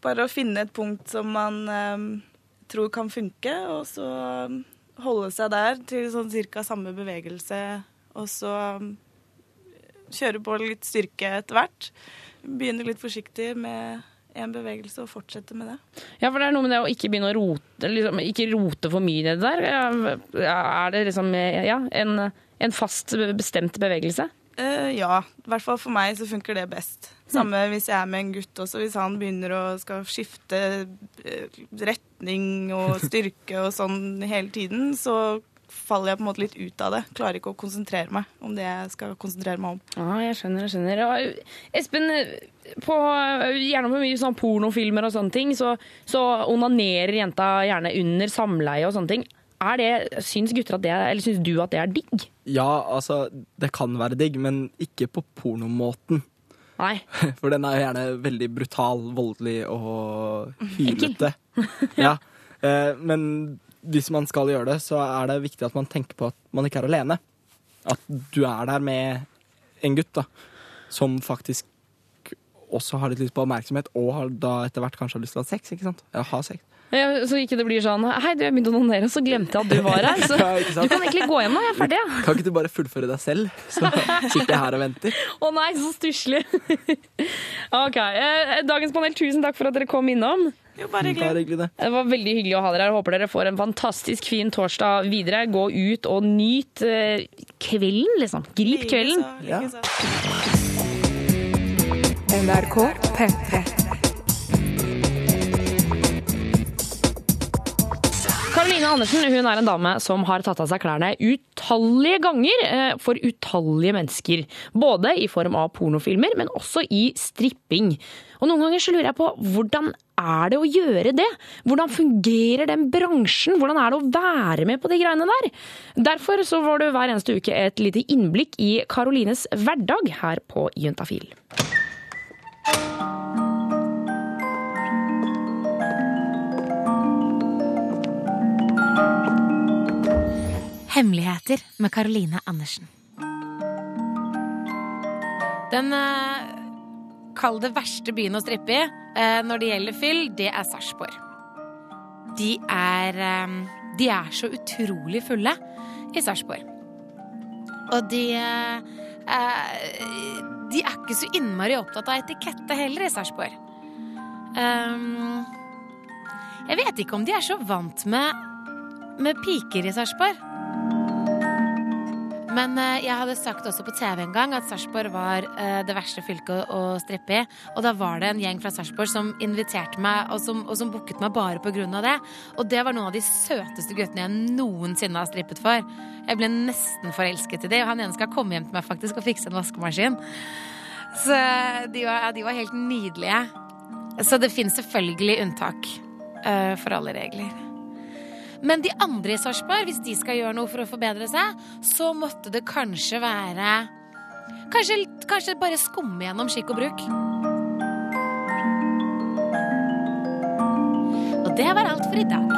bare å finne et punkt som man eh, tror kan funke, og så eh, holde seg der til sånn cirka samme bevegelse, og så eh, kjøre på litt styrke etter hvert. Begynne litt forsiktig med en bevegelse og fortsette med det. Ja, for det er noe med det å ikke begynne å rote, liksom, ikke rote for mye i det der. Er det liksom ja, en, en fast, bestemt bevegelse? Eh, ja, i hvert fall for meg så funker det best. Samme hvis jeg er med en gutt også. Hvis han begynner å skal skifte eh, retning og styrke og sånn hele tiden, så faller jeg på en måte litt ut av det. Klarer ikke å konsentrere meg om det jeg skal konsentrere meg om. Ja, jeg skjønner, jeg skjønner. Og, Espen, på, gjerne på mye sånn pornofilmer og sånne ting, så, så onanerer jenta gjerne under samleie og sånne ting. Er det, syns gutter at det er, eller syns du at det er digg? Ja, altså, det kan være digg, men ikke på pornomåten. Nei. For den er jo gjerne veldig brutal, voldelig og hylete. Ja. Eh, Men hvis man skal gjøre det, så er det viktig at man tenker på at man ikke er alene. At du er der med en gutt da, som faktisk også har litt lyst på oppmerksomhet, og har da etter hvert kanskje har lyst til å ha sex. ikke sant? Ja, ha sex. Ja, Så ikke det blir sånn Hei, du, jeg begynte å nonnere, og så glemte jeg at du var her. Så Ja, du kan egentlig gå hjem nå, jeg er ferdig. Ja. Kan ikke du bare fullføre deg selv, så sitter jeg her og venter? Å nei, så stusslig. OK. eh, Dagens panel, tusen takk for at dere kom innom. Jo, bare Bare hyggelig, det. Det var veldig hyggelig å ha dere her. Håper dere får en fantastisk fin torsdag videre. Gå ut og nyt eh, kvelden, liksom. Grip kvelden. Ja. NRK P3. Karoline Andersen hun er en dame som har tatt av seg klærne utallige ganger eh, for utallige mennesker. Både i form av pornofilmer, men også i stripping. Og Noen ganger så lurer jeg på hvordan er det å gjøre det? Hvordan fungerer den bransjen? Hvordan er det å være med på de greiene der? Derfor så får du hver eneste uke et lite innblikk i Karolines hverdag her på Juntafil. Hemmeligheter med Caroline Andersen. Den eh, Kall det verste byen å strippe i eh, når det gjelder fyll, det er Sarpsborg. De er eh, De er så utrolig fulle i Sarpsborg. Og de eh, eh, De er ikke så innmari opptatt av etikette heller i Sarpsborg. Um, jeg vet ikke om de er så vant med, med piker i Sarpsborg. Men eh, jeg hadde sagt også på TV en gang at Sarpsborg var eh, det verste fylket å strippe i. Og da var det en gjeng fra Sarpsborg som inviterte meg, og som, og som booket meg bare av det. Og det var noen av de søteste guttene jeg noensinne har strippet for. Jeg ble nesten forelsket i dem, og han ene skal komme hjem til meg faktisk og fikse en vaskemaskin. Så de var, de var helt nydelige. Så det finnes selvfølgelig unntak eh, for alle regler. Men de andre i Sarpsborg, hvis de skal gjøre noe for å forbedre seg, så måtte det kanskje være Kanskje, kanskje bare skumme gjennom skikk og bruk. Og det var alt for i dag.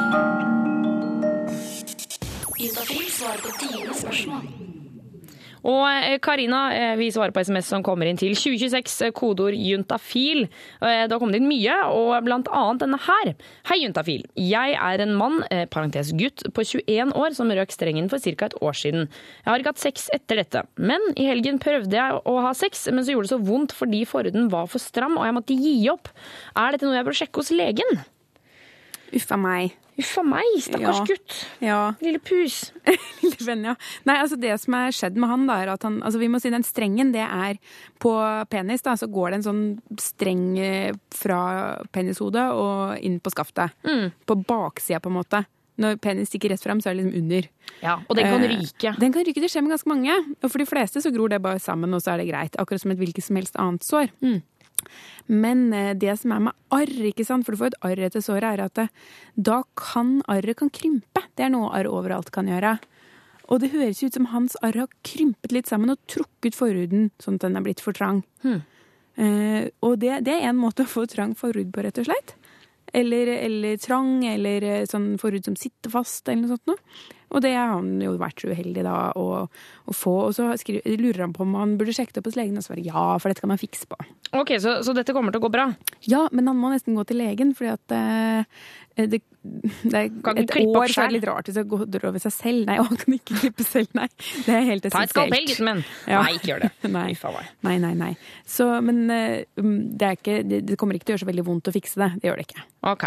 Juntafil svarer på dine spørsmål. Og eh, Karina, eh, vi svarer på SMS som kommer inn til 2026, eh, kodeord juntafil. Det har kommet inn mye, og blant annet denne her. Hei, juntafil. Jeg er en mann, parentes gutt, på 21 år som røk strengen for ca. et år siden. Jeg har ikke hatt sex etter dette, men i helgen prøvde jeg å ha sex, men så gjorde det så vondt fordi forhuden var for stram og jeg måtte gi opp. Er dette noe jeg bør sjekke hos legen? Uffa meg. Uffa meg, stakkars Ja. gutt. Ja. Lille pus. Lille venn, ja. Nei, altså det som er skjedd med han, da, er at han Altså, vi må si den strengen, det er på penis, da, så går det en sånn streng eh, fra penishodet og inn på skaftet. På baksida, på en måte. Når penis stikker rett fram, så er det liksom under. Ja, og den kan Eh, ryke. Den kan ryke. Det skjer med ganske mange. Og for de fleste så gror det bare sammen, og så er det greit. Akkurat som et hvilket som helst annet sår. Men eh, det som er med arr, ikke sant, for du får et arr etter såret, er at det, da kan arret kan krympe. Det er noe arr overalt kan gjøre. Og det høres ut som hans arr har krympet litt sammen og trukket forhuden sånn at den er blitt for trang. Eh, og det, det er en måte å få trang forhud på, rett og slett. Eller, eller trang, eller eh, sånn forhud som sitter fast, eller noe sånt noe. Og det har han jo vært så uheldig da å, å få. Og så skriver, lurer han på om han burde sjekke det opp hos legen, og svarer ja, for dette kan man fikse på. Ok, så, så dette kommer til å gå bra? Ja, men han må nesten gå til legen, fordi at eh, det, det er Kan et år så er det litt rart hvis det går over seg selv. Nei, han kan ikke klippe selv, nei. Det er helt Ta et essensielt. skalpell, gutten min. Nei, ikke gjør det. nei. Nei, nei, nei. Så, men eh, um, det, ikke, det, kommer ikke til å gjøre så veldig vondt å fikse det. Det gjør det ikke. Ok.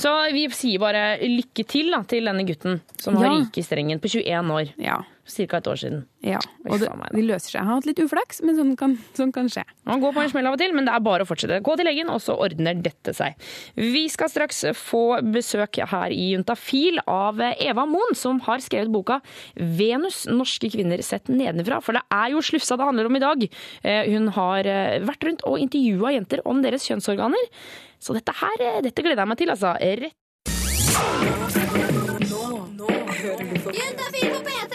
Så vi sier bare lykke til da, til denne gutten som har Ja. ryket i strengen på 21 år. Ja. Cirka et år siden. Ja, og det, de løser seg. Jeg har hatt litt uflaks, men sånn kan, sånn kan skje. Man går på en smell av og til, men det er bare å fortsette. Gå til legen, og så ordner dette seg. Vi skal straks få besøk her i Juntafil av Eva Moen, som har skrevet boka 'Venus norske kvinner sett nedenfra'. For det er jo slufsa det handler om i dag. Eh, Hun har eh, vært rundt og intervjua jenter om deres kjønnsorganer. Så dette her, eh, dette gleder jeg meg til, altså. Rett Juntafil på P3!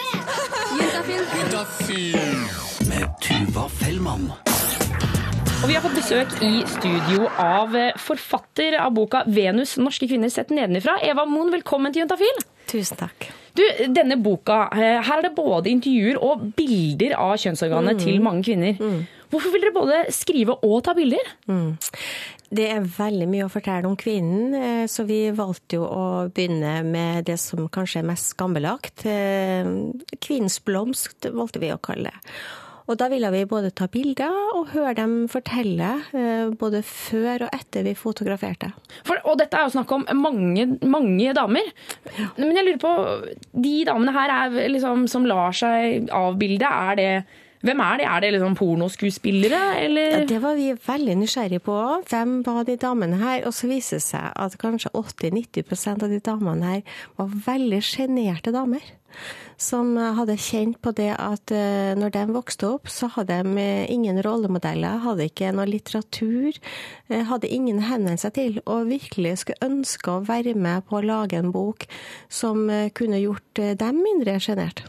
Med Tuva Fellmann. Og vi har fått besøk i studio av eh, forfatter av boka 'Venus norske kvinner sett nedenifra'. Eva Moen, velkommen til Juntafil. Tusen takk. Du, denne boka, eh, her er det både intervjuer og bilder av kjønnsorganet Mm. til mange kvinner. Hvorfor vil dere både skrive og ta bilder? Mm. Det er veldig mye å fortelle om kvinnen, eh, så vi valgte jo å begynne med det som kanskje er mest skambelagt. Eh, Kvinnens blomst valgte vi å kalle det. Og da ville vi både ta bilder og høre dem fortelle, eh, både før og etter vi fotograferte. For, og dette er jo snakk om mange, mange damer. Men jeg lurer på, de damene her er liksom, som lar seg avbilde, er det hvem er de? Er det liksom pornoskuespillere, eller? Ja, det var vi veldig nysgjerrige på. Hvem var de damene her? Og så viser det seg at kanskje 80-90% av de damene her var veldig sjenerte damer. Som hadde kjent på det at eh, når de vokste opp, så hadde de eh, ingen rollemodeller, hadde ikke noe litteratur, eh, hadde ingen å henvende seg til, og virkelig skulle ønske å være med på å lage en bok som eh, kunne gjort eh, dem mindre sjenert.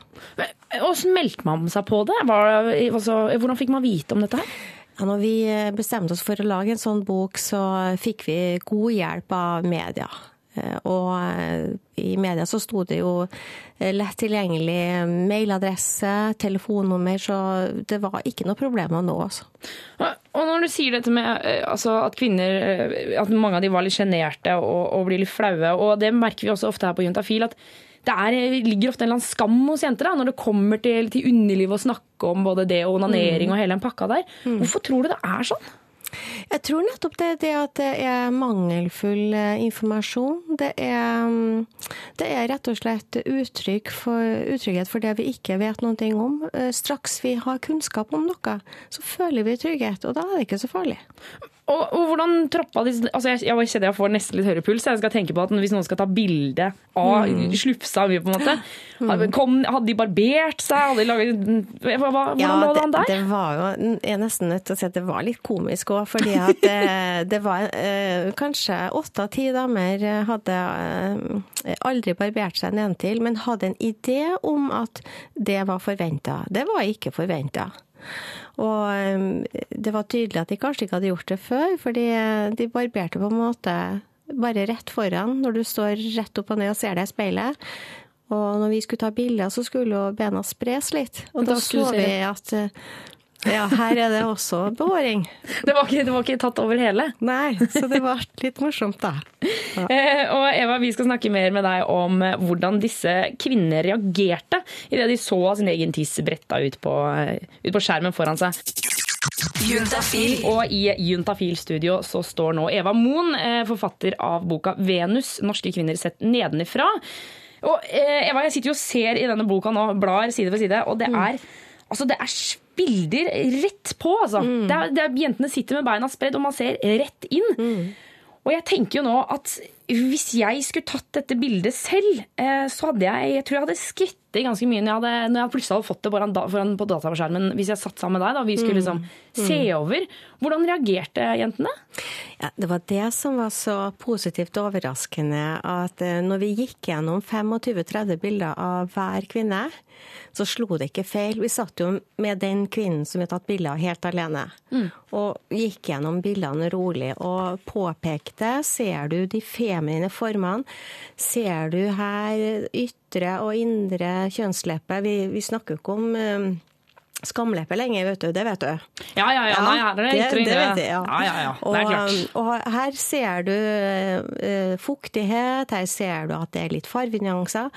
Hvordan meldte man seg på det? Var, altså, hvordan fikk man vite om dette her? Ja, når vi eh, bestemte oss for å lage en sånn bok, så fikk vi god hjelp av media. Eh, Og eh, i media så sto det jo eh, lett tilgjengelig mailadresse, telefonnummer, så det var ikke noe problem å nå oss. Og når du sier dette med eh, altså, at kvinner eh, At mange av de var litt sjenerte og, og blir litt flaue, og det merker vi også ofte her på Juntafil, at det er, ligger ofte en eller annen skam hos jenter da, når det kommer til, til underlivet og snakke om både det og onanering Mm. og hele den pakka der. Hvorfor tror du det er sånn? Jeg tror nettopp det det at det er mangelfull eh, informasjon. Det er, mm, det er rett og slett uttrykk for, utrygghet for det vi ikke vet noe om. Eh, Straks vi har kunnskap om noe, så føler vi trygghet, og da er det ikke så farlig. Og, og hvordan troppa de altså jeg, jeg kjenner jeg får nesten litt høyere puls. Jeg skal tenke på at Hvis noen skal ta bilde av Mm. slufsa mi, på en måte Kom, Hadde de barbert seg? Hadde de laget, hva, hvordan Ja, lå det det, an der? det var jo Jeg er nesten nødt til å si at det var litt komisk òg, fordi at det, det var eh, kanskje åtte av ti damer hadde eh, aldri barbert seg nedentil, men hadde en idé om at det var forventa. Det var ikke forventa. Og eh, det var tydelig at de kanskje ikke hadde gjort det før, fordi de barberte på en måte bare rett foran når du står rett opp og ned og ser deg i speilet. Og når vi skulle ta bilder, så skulle jo bena spres litt. Og Da da, så vi at eh, ja, her er det også beåring. Det var, ikke, det var ikke tatt over hele? Nei, så det var litt morsomt, da. Ja. og Eva, vi skal snakke mer med deg om eh, hvordan disse kvinnene reagerte idet de så sin egen tiss bretta ut på, eh, ut på skjermen foran seg. Juntafil. Og i Juntafil-studio så står nå Eva Moen, eh, forfatter av boka 'Venus norske kvinner sett nedenifra'. Og eh, Eva, jeg sitter jo og ser i denne boka nå, blar side ved side, og det er Altså, det er bilder rett på, altså. Det er, det er, jentene sitter med beina spredd, og man ser rett inn. Og jeg tenker jo nå at hvis jeg skulle tatt dette bildet selv, eh, så hadde jeg jeg tror jeg hadde skvettet ganske mye når jeg, hadde, når jeg plutselig hadde fått det foran, da- foran på dataskjermen hvis jeg satt sammen med deg. da Vi skulle Mm. liksom Mm. se over. Hvordan reagerte jentene? Ja, det var det som var så positivt overraskende, at eh, når vi gikk gjennom 25-30 bilder av hver kvinne, så slo det ikke feil. Vi satt jo med den kvinnen som vi har tatt bilde av helt alene, og gikk gjennom bildene rolig og påpekte Ser du de feminine formene? Ser du her ytre og indre kjønnsleppe? Vi, vi snakker jo ikke om eh, skamleppe lenger, vet du. Det vet du. Ja, ja, ja. Nei, er det ytre det, det vet jeg, ja. Ja, ja, ja. Det er klart. og her ser du uh, fuktighet, her ser du at det er litt fargenyanser.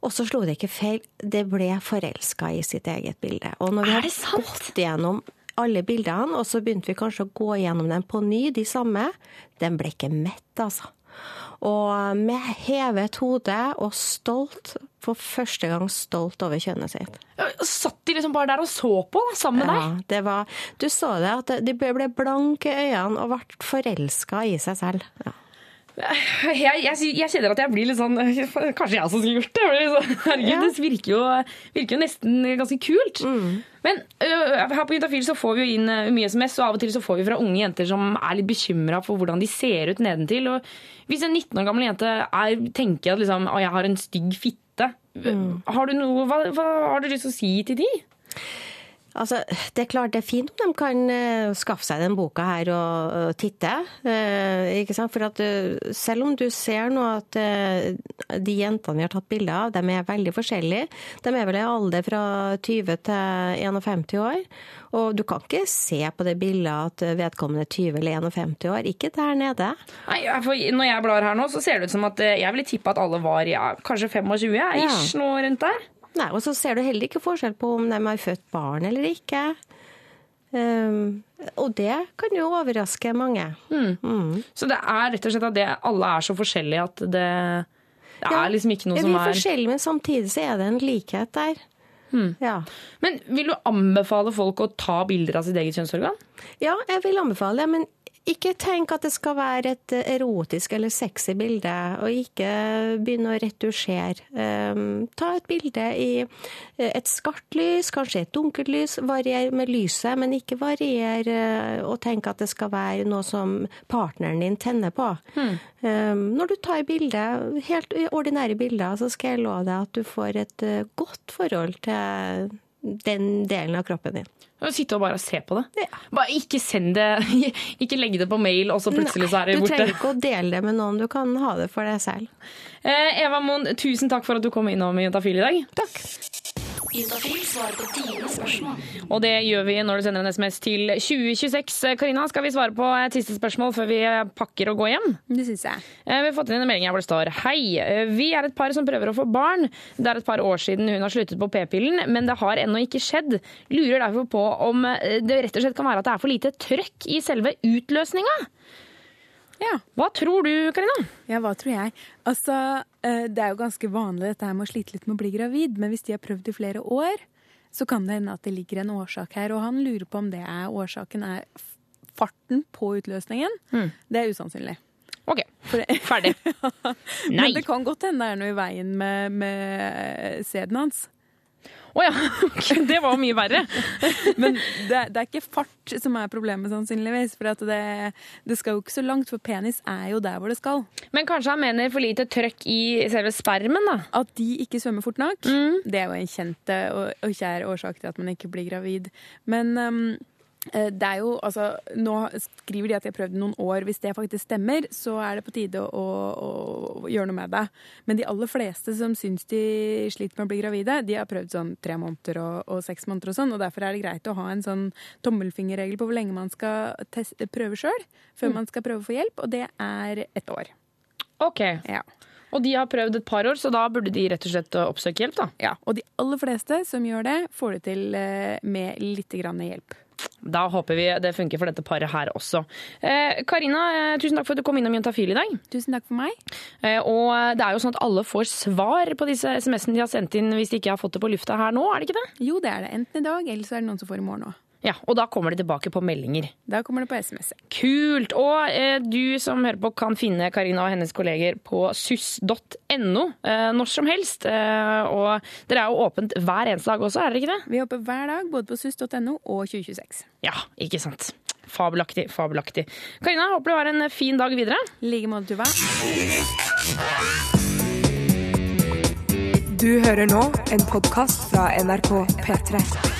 Og så slo det ikke feil, det ble forelska i sitt eget bilde. Og når vi Er har gått gjennom alle bildene, og så begynte vi kanskje å gå gjennom dem på ny, de samme, den ble ikke mett, altså. Og med hevet hode og stolt, for første gang stolt over kjønnet sitt. Satt de liksom bare der og så på, sammen med Ja, deg? det var, du så det, at de ble blanke i øynene og ble forelska i seg selv. Ja. Jeg, jeg, jeg kjenner at jeg blir litt sånn Kanskje jeg også skulle gjort det? Herregud, det virker jo, virker jo nesten ganske kult. Men uh, her på Juntafil så får vi jo inn mye SMS, og av og til så får vi fra unge jenter som er litt bekymra for hvordan de ser ut nedentil. Og hvis en 19 år gammel jente er, tenker at liksom, jeg har en stygg fitte, har, du noe, hva, hva har du lyst til å si til de? Altså, det er klart det er fint om de kan eh, skaffe seg den boka her og, titte. eh, ikke sant? For at eh, selv om du ser nå at de jentene vi har tatt bilde av, de er veldig forskjellige. De er vel i alder fra 20 til 51 år. Og du kan ikke se på det bildet at vedkommende er 20 eller 51 år. Ikke der nede. Nei, for Når jeg blar her nå, så ser det ut som at jeg ville tippe at alle var ja, kanskje 25, ja, ish, noe rundt der. Nei, og så ser du heller ikke forskjell på om de har født barn eller ikke. Um, og det kan jo overraske mange. Mm. Så det er rett og slett at det, alle er så forskjellige at det, det Ja, er liksom ikke noe som Vi er er forskjellige, men samtidig så er det en likhet der. Ja. Men vil du anbefale folk å ta bilder av sitt eget kjønnsorgan? Ja, jeg vil anbefale det, men ikke tenk at det skal være et erotisk eller sexy bilde, og ikke begynne å retusjere. Um, ta et bilde i eh, et skarpt lys, kanskje et dunkelt lys. Varier med lyset, men ikke varier uh, og tenk at det skal være noe som partneren din tenner på. Um, når du tar bilde, helt ordinære bilder, så skal jeg love deg at du får et uh, godt forhold til den delen av kroppen din. Sitte og bare se på det. Bare ikke send det, ikke legge det på mail, og så plutselig så er det borte. du trenger ikke å dele det med noen, du kan ha det for deg selv. Eh, Eva Moen, tusen takk for at du kom innom Juntafil i dag. Takk. Juntafil svarer på dine spørsmål. Og det gjør vi når du sender en SMS til 2026. Karina, skal vi svare på et siste spørsmål før vi pakker og går hjem? Det syns jeg. Eh, Vi har fått inn en melding her hvor det står Hei, eh, vi er et par som prøver å få barn. Det er et par år siden hun har sluttet på p-pillen, men det har ennå ikke skjedd. Lurer derfor på om eh, det rett og slett kan være at det er for lite trøkk i selve utløsninga. Ja. Hva tror du, Karina? Ja, hva tror jeg? Altså, eh, det er jo ganske vanlig dette her med å slite litt med å bli gravid, men hvis de har prøvd i flere år, så kan det hende at det ligger en årsak her, og han lurer på om det er årsaken er farten på utløsningen. Det er usannsynlig. OK, ferdig. Nei. Men det kan godt hende det er noe i veien med, med sæden hans. Å ja, det var mye verre. Men det, det er ikke fart som er problemet, sannsynligvis. For at det, det skal jo ikke så langt, for penis er jo der hvor det skal. Men kanskje han mener for lite trøkk i selve spermen, da? At de ikke svømmer fort nok. Det er jo en kjent eh, og, og kjær årsak til at man ikke blir gravid. Men um, det er jo, altså, Nå skriver de at de har prøvd noen år. Hvis det faktisk stemmer, så er det på tide å, å, å gjøre noe med det. Men de aller fleste som syns de sliter med å bli gravide, de har prøvd sånn tre måneder og, og seks måneder og sånn. Og derfor er det greit å ha en sånn tommelfingerregel på hvor lenge man skal teste, prøve sjøl før Mm. man skal prøve å få hjelp, og det er ett år. OK. Og de har prøvd et par år, så da burde de rett og slett oppsøke hjelp, da? Ja, og de aller fleste som gjør det, får det til eh, med litt grann hjelp. Da håper vi det funker for dette paret her også. Eh, Karina, eh, tusen takk for at du kom innom Juntafil i dag. Tusen takk for meg. Eh, og det er jo sånn at alle får svar på disse SMS-ene de har sendt inn hvis de ikke har fått det på lufta her nå, er det ikke det? Jo, det er det. Enten i dag, eller så er det noen som får i morgen òg. Ja, og da kommer det tilbake på meldinger. Da kommer det på SMS. Kult! Og eh, du som hører på kan finne Karina og hennes kolleger på suss.no eh, når som helst. Eh, og dere er jo åpent hver eneste dag også, er dere ikke det? Vi håper hver dag, både på suss.no og 2026. Ja, ikke sant. Fabelaktig, fabelaktig. Karina, håper du har en fin dag videre. I like måte, Tuva. Du hører nå en podkast fra NRK P3.